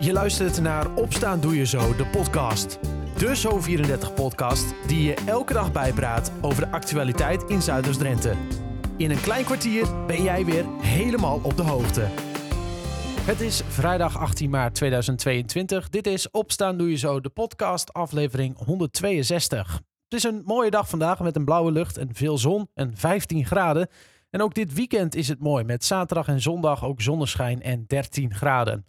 Je luistert naar Opstaan Doe Je Zo, de podcast. De Zo34-podcast die je elke dag bijpraat over de actualiteit in Zuiders-Drenthe. In een klein kwartier ben jij weer helemaal op de hoogte. Het is vrijdag 18 maart 2022. Dit is Opstaan Doe Je Zo, de podcast, aflevering 162. Het is een mooie dag vandaag met een blauwe lucht en veel zon en 15 graden. En ook dit weekend is het mooi met zaterdag en zondag ook zonneschijn en 13 graden.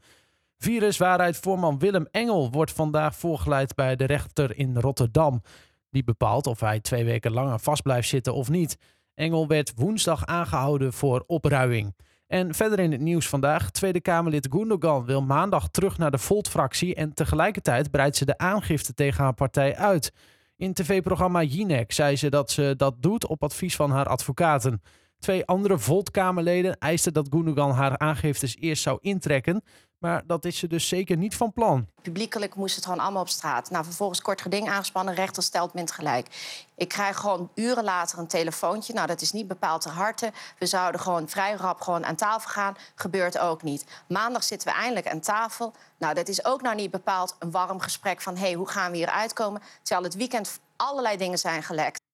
Viruswaarheid-voorman Willem Engel wordt vandaag voorgeleid bij de rechter in Rotterdam. Die bepaalt of hij twee weken langer vast blijft zitten of niet. Engel werd woensdag aangehouden voor opruiing. En verder in het nieuws vandaag. Tweede Kamerlid Gundogan wil maandag terug naar de Volt-fractie en tegelijkertijd breidt ze de aangifte tegen haar partij uit. In tv-programma Jinek zei ze dat ze dat doet op advies van haar advocaten. Twee andere Volt-Kamerleden eisten dat Gundogan haar aangiftes eerst zou intrekken. Maar dat is ze dus zeker niet van plan. Publiekelijk moest het gewoon allemaal op straat. Nou, vervolgens kort geding aangespannen, rechter stelt mint gelijk. Ik krijg gewoon uren later een telefoontje. Nou, dat is niet bepaald ter harte. We zouden gewoon vrij rap gewoon aan tafel gaan. Gebeurt ook niet. Maandag zitten we eindelijk aan tafel. Nou, dat is ook nou niet bepaald een warm gesprek van... hé, hey, hoe gaan we hier uitkomen? Terwijl het weekend allerlei dingen zijn gelekt.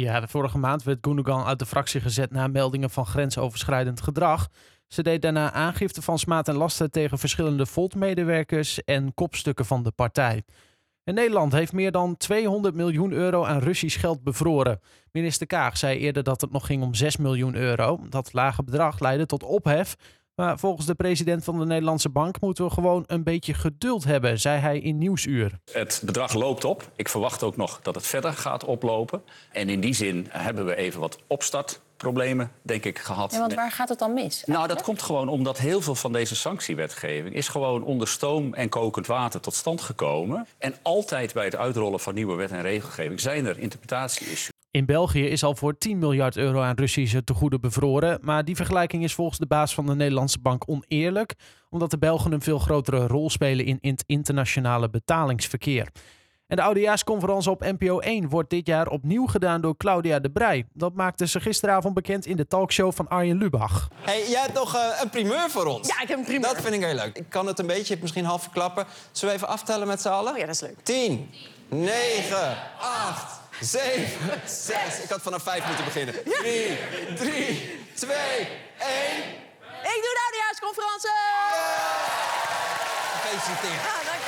Ja, de vorige maand werd Gundogan uit de fractie gezet na meldingen van grensoverschrijdend gedrag. Ze deed daarna aangifte van smaad en lasten tegen verschillende Volt-medewerkers en kopstukken van de partij. Nederland heeft meer dan 200 miljoen euro aan Russisch geld bevroren. Minister Kaag zei eerder dat het nog ging om 6 miljoen euro. Dat lage bedrag leidde tot ophef. Maar volgens de president van de Nederlandse Bank moeten we gewoon een beetje geduld hebben, zei hij in Nieuwsuur. Het bedrag loopt op. Ik verwacht ook nog dat het verder gaat oplopen. En in die zin hebben we even wat opstart problemen, denk ik, gehad. Ja, want waar gaat het dan mis? Nou, dat komt gewoon omdat heel veel van deze sanctiewetgeving... is gewoon onder stoom en kokend water tot stand gekomen. En altijd bij het uitrollen van nieuwe wet en regelgeving... zijn er interpretatie-issues. In België is al voor 10 miljard euro aan Russische tegoeden bevroren. Maar die vergelijking is volgens de baas van de Nederlandse bank oneerlijk, omdat de Belgen een veel grotere rol spelen in het internationale betalingsverkeer. En de oudejaarsconferentie op NPO 1 wordt dit jaar opnieuw gedaan door Claudia de Brij. Dat maakte ze gisteravond bekend in de talkshow van Arjen Lubach. Hey, jij hebt nog uh, een primeur voor ons? Ja, ik heb een primeur. Dat vind ik heel leuk. Ik kan het een beetje, misschien half verklappen. Zullen we even aftellen met z'n allen? Oh ja, dat is leuk. 10, 9, 8, 7, 6. Ik had vanaf 5 moeten beginnen. 3, 3, 2, 1. Ik doe de oudejaarsconferentie! Gefeliciteerd. Ja, dank je.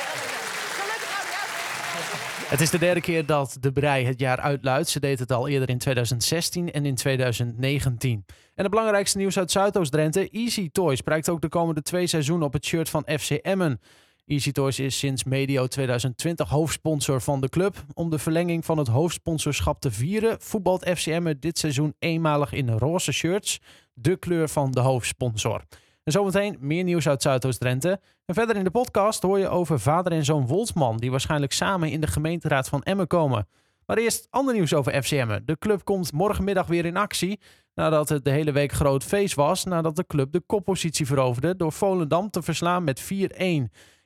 Gelukkig oudejaarsconferentie. Het is de derde keer dat de Brij het jaar uitluidt. Ze deed het al eerder in 2016 en in 2019. En het belangrijkste nieuws uit Zuidoost-Drenthe. Easy Toys prijkt ook de komende twee seizoenen op het shirt van FC Emmen. Easy Toys is sinds medio 2020 hoofdsponsor van de club. Om de verlenging van het hoofdsponsorschap te vieren, voetbalt FC Emmen dit seizoen eenmalig in roze shirts, de kleur van de hoofdsponsor. En zometeen meer nieuws uit Zuidoost-Drenthe. En verder in de podcast hoor je over vader en zoon Woltman, die waarschijnlijk samen in de gemeenteraad van Emmen komen. Maar eerst ander nieuws over FC Emmen. De club komt morgenmiddag weer in actie, nadat het de hele week groot feest was, nadat de club de koppositie veroverde door Volendam te verslaan met 4-1.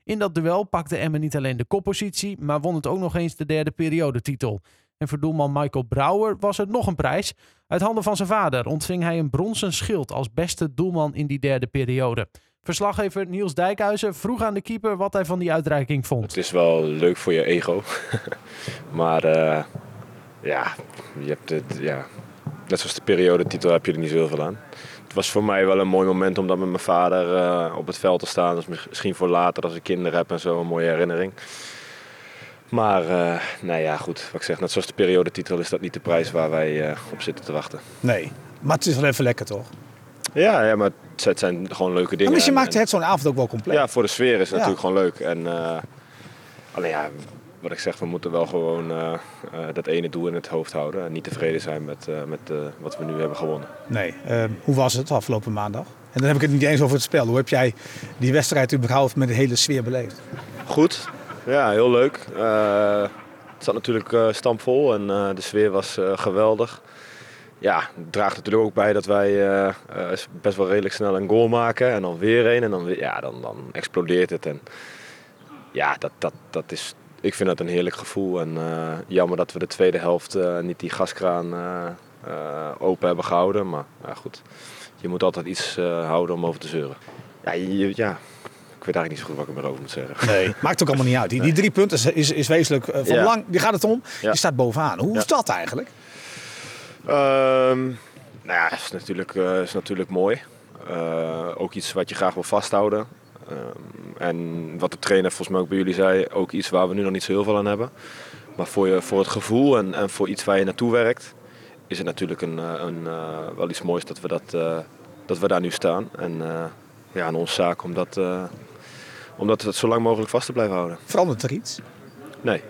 In dat duel pakte Emmen niet alleen de koppositie, maar won het ook nog eens de derde periodetitel. En voor doelman Michael Brouwer was het nog een prijs. Uit handen van zijn vader ontving hij een bronzen schild als beste doelman in die derde periode. Verslaggever Niels Dijkhuizen vroeg aan de keeper wat hij van die uitreiking vond. Het is wel leuk voor je ego. maar uh, ja, je hebt het, ja, net zoals de periodetitel heb je er niet zoveel aan. Het was voor mij wel een mooi moment om dan met mijn vader uh, op het veld te staan. Dus misschien voor later als ik kinderen heb en zo een mooie herinnering. Maar uh, nou ja, goed. Wat ik zeg, net zoals de periodetitel is dat niet de prijs waar wij uh, op zitten te wachten. Nee, maar het is wel even lekker toch? Ja, ja maar het zijn gewoon leuke dingen. Maar je en- maakt en- het zo'n avond ook wel compleet. Ja, voor de sfeer is het Ja. natuurlijk gewoon leuk. En uh, alleen ja, wat ik zeg, we moeten wel gewoon dat ene doel in het hoofd houden. En niet tevreden zijn met, met wat we nu hebben gewonnen. Nee, uh, hoe was het afgelopen maandag? En dan heb ik het niet eens over het spel. Hoe heb jij die wedstrijd überhaupt met de hele sfeer beleefd? Goed, ja, heel leuk. Uh, het zat natuurlijk uh, stampvol en uh, de sfeer was geweldig. Ja, het draagt natuurlijk ook bij dat wij best wel redelijk snel een goal maken. En dan weer een. En dan, ja, dan, dan explodeert het. En ja, dat, dat, dat is, ik vind dat een heerlijk gevoel. En jammer dat we de tweede helft niet die gaskraan open hebben gehouden. Maar goed, je moet altijd iets houden om over te zeuren. Ja, ja, weet eigenlijk niet zo goed wat ik erover moet zeggen. Nee. Maakt ook allemaal niet uit. Die, die drie punten is, is, is wezenlijk eh, van Ja. lang. Die gaat het om. Ja. Die staat bovenaan. Hoe Ja. is dat eigenlijk? Ehm, nou ja, is natuurlijk, eh, is natuurlijk mooi. Eh, ook iets wat je graag wil vasthouden. Ehm, en wat de trainer volgens mij ook bij jullie zei, ook iets waar we nu nog niet zo heel veel aan hebben. Maar voor, je, voor het gevoel en, en voor iets waar je naartoe werkt, is het natuurlijk een, een, wel iets moois dat we, dat, dat we daar nu staan. En ja, aan ons zaak om dat, om dat zo lang mogelijk vast te blijven houden. Verandert er iets? Nee.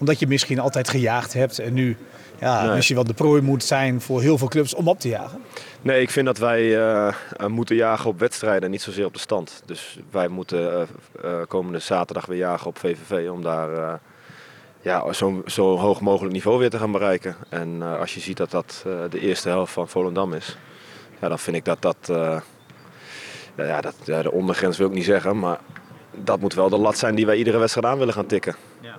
Omdat je misschien altijd gejaagd hebt en nu ja, Nee. misschien wel de prooi moet zijn voor heel veel clubs om op te jagen. Nee, ik vind dat wij eh, eh, moeten jagen op wedstrijden en niet zozeer op de stand. Dus wij moeten eh, komende zaterdag weer jagen op VVV om daar ja, zo, zo hoog mogelijk niveau weer te gaan bereiken. En als je ziet dat dat de eerste helft van Volendam is, ja, dan vind ik dat dat, ja, dat ja, de ondergrens wil ik niet zeggen, maar dat moet wel de lat zijn die wij iedere wedstrijd aan willen gaan tikken.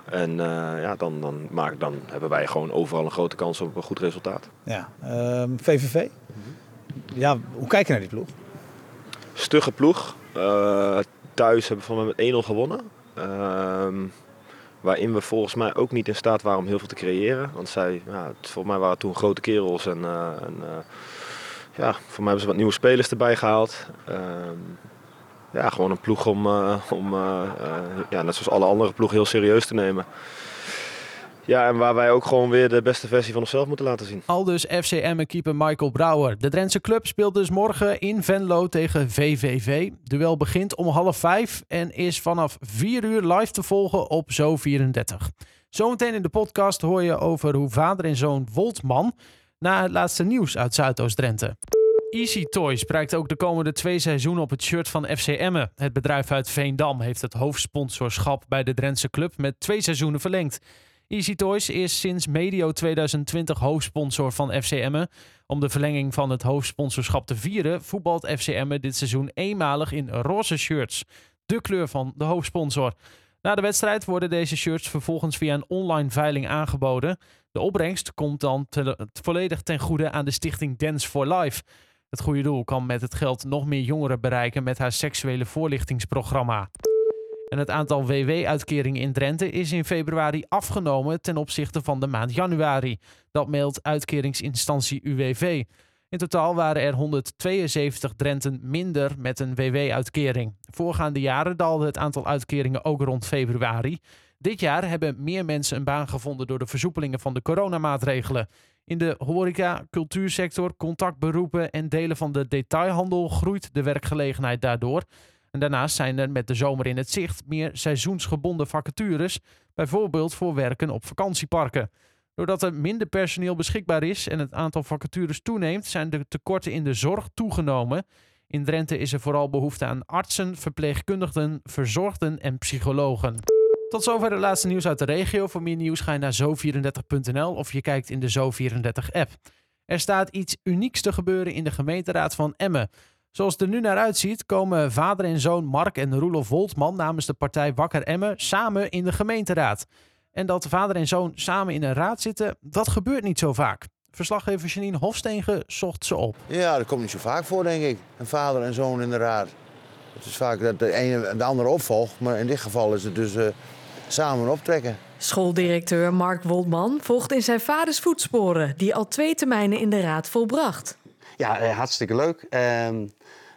En eh, ja, dan, dan, maak, dan hebben wij gewoon overal een grote kans op een goed resultaat. Ja, ehm, VVV. Ja, hoe kijk je naar die ploeg? stugge ploeg. Eh, thuis hebben we van mij met 1-0 gewonnen. Ehm, waarin we volgens mij ook niet in staat waren om heel veel te creëren. Want zij, ja, het- volgens mij waren het toen grote kerels. En, eh, en, eh, ja, voor mij hebben ze wat nieuwe spelers erbij gehaald. Ja, gewoon een ploeg om, eh, om eh, eh, ja, net zoals alle andere ploegen, heel serieus te nemen. Ja, en waar wij ook gewoon weer de beste versie van onszelf moeten laten zien. Al dus FC Emmen-keeper Michael Brouwer. De Drentse club speelt dus morgen in Venlo tegen VVV. Duel begint om half vijf en is vanaf vier uur live te volgen op Zo34. Zometeen in de podcast hoor je over hoe vader en zoon Woltman... na het laatste nieuws uit Zuidoost-Drenthe. Easy Toys prijkt ook de komende twee seizoenen op het shirt van FC Emmen. Het bedrijf uit Veendam heeft het hoofdsponsorschap bij de Drentse club met twee seizoenen verlengd. Easy Toys is sinds medio 2020 hoofdsponsor van FC Emmen. Om de verlenging van het hoofdsponsorschap te vieren, voetbalt FC Emmen dit seizoen eenmalig in roze shirts. De kleur van de hoofdsponsor. Na de wedstrijd worden deze shirts vervolgens via een online veiling aangeboden. De opbrengst komt dan volledig ten goede aan de stichting Dance for Life. Het goede doel kan met het geld nog meer jongeren bereiken met haar seksuele voorlichtingsprogramma. En het aantal WW-uitkeringen in Drenthe is in februari afgenomen ten opzichte van de maand januari. Dat meldt uitkeringsinstantie UWV. In totaal waren er 172 Drenten minder met een WW-uitkering. Voorgaande jaren daalde het aantal uitkeringen ook rond februari. Dit jaar hebben meer mensen een baan gevonden door de versoepelingen van de coronamaatregelen. In de horeca, cultuursector, contactberoepen en delen van de detailhandel groeit de werkgelegenheid daardoor. En daarnaast zijn er met de zomer in het zicht meer seizoensgebonden vacatures, bijvoorbeeld voor werken op vakantieparken. Doordat er minder personeel beschikbaar is en het aantal vacatures toeneemt, zijn de tekorten in de zorg toegenomen. In Drenthe is er vooral behoefte aan artsen, verpleegkundigen, verzorgden en psychologen. Tot zover het laatste nieuws uit de regio. Voor meer nieuws ga je naar zo34.nl of je kijkt in de Zo34-app. Er staat iets unieks te gebeuren in de gemeenteraad van Emmen. Zoals het er nu naar uitziet, komen vader en zoon Mark en Roelof Woltman namens de partij Wakker Emmen samen in de gemeenteraad. En dat vader en zoon samen in een raad zitten, dat gebeurt niet zo vaak. Verslaggever Janine Hofstegen zocht ze op. Ja, dat komt niet zo vaak voor, denk ik. Een vader en zoon in de raad. Het is vaak dat de ene de andere opvolgt, maar in dit geval is het dus eh, samen optrekken. Schooldirecteur Mark Woldman volgt in zijn vaders voetsporen, die al twee termijnen in de raad volbracht. Ja, eh, hartstikke leuk. Ehm,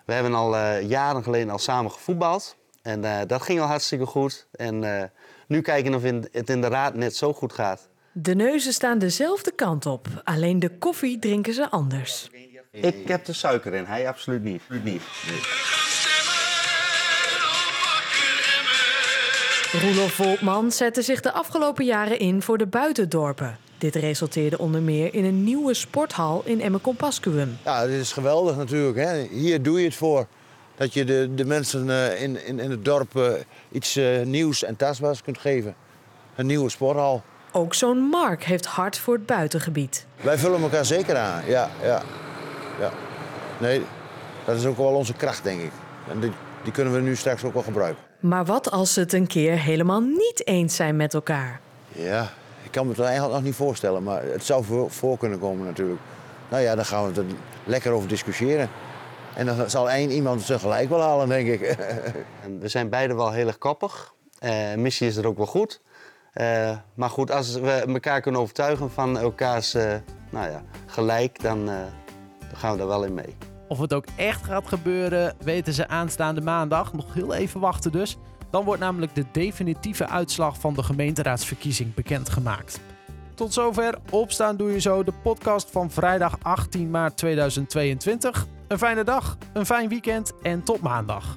we hebben al eh, jaren geleden al samen gevoetbald. En eh, dat ging al hartstikke goed. En eh, nu kijken of in- het in de raad net zo goed gaat. De neuzen staan dezelfde kant op, alleen de koffie drinken ze anders. Ik heb de suiker in, hij absoluut niet. Absoluut niet. Roelof Woltman zette zich de afgelopen jaren in voor de buitendorpen. Dit resulteerde onder meer in een nieuwe sporthal in Emmen-Compascuum. Ja, dit is geweldig natuurlijk. Hè. Hier doe je het voor. Dat je de, de mensen eh, in, in, in het dorp eh, iets eh, nieuws en tastbaars kunt geven. Een nieuwe sporthal. Ook zo'n Mark heeft hart voor het buitengebied. Wij vullen elkaar zeker aan. Ja, ja, ja. Nee, dat is ook wel onze kracht, denk ik. En die, die kunnen we nu straks ook wel gebruiken. Maar wat als ze het een keer helemaal niet eens zijn met elkaar? Ja, ik kan me het eigenlijk nog niet voorstellen, maar het zou voor, voor kunnen komen natuurlijk. Nou ja, dan gaan we het er lekker over discussiëren. En dan zal één iemand zijn gelijk wel halen, denk ik. En we zijn beide wel heel erg koppig. Eh missie is er ook wel goed. Eh, maar goed, als we elkaar kunnen overtuigen van elkaars eh, nou ja, gelijk, dan, eh, dan gaan we daar wel in mee. Of het ook echt gaat gebeuren, weten ze aanstaande maandag. Nog heel even wachten dus. Dan wordt namelijk de definitieve uitslag van de gemeenteraadsverkiezing bekendgemaakt. Tot zover Opstaan Doe Je Zo, de podcast van vrijdag 18 maart 2022. Een fijne dag, een fijn weekend en tot maandag.